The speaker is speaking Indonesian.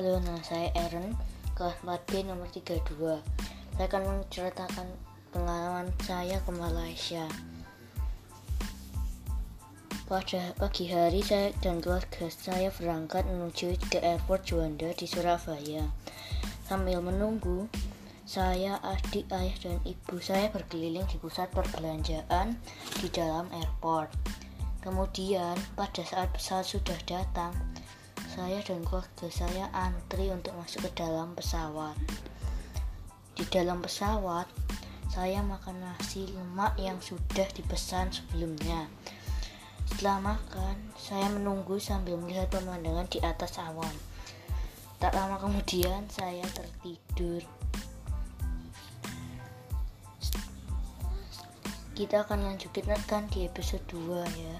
Halo, nama saya Aaron, kelas 4B nomor 32. Saya akan menceritakan pengalaman saya ke Malaysia. Pada pagi hari saya dan keluarga saya berangkat menuju ke airport Juanda di Surabaya. Sambil menunggu, saya, adik, ayah, dan ibu saya berkeliling di pusat perbelanjaan di dalam airport. Kemudian, pada saat pesawat sudah datang, saya dan keluarga saya antri untuk masuk ke dalam pesawat. Di dalam pesawat, saya makan nasi lemak yang sudah dipesan sebelumnya. Setelah makan, saya menunggu sambil melihat pemandangan di atas awan. Tak lama kemudian, saya tertidur. Kita akan lanjutkan di episode 2 ya.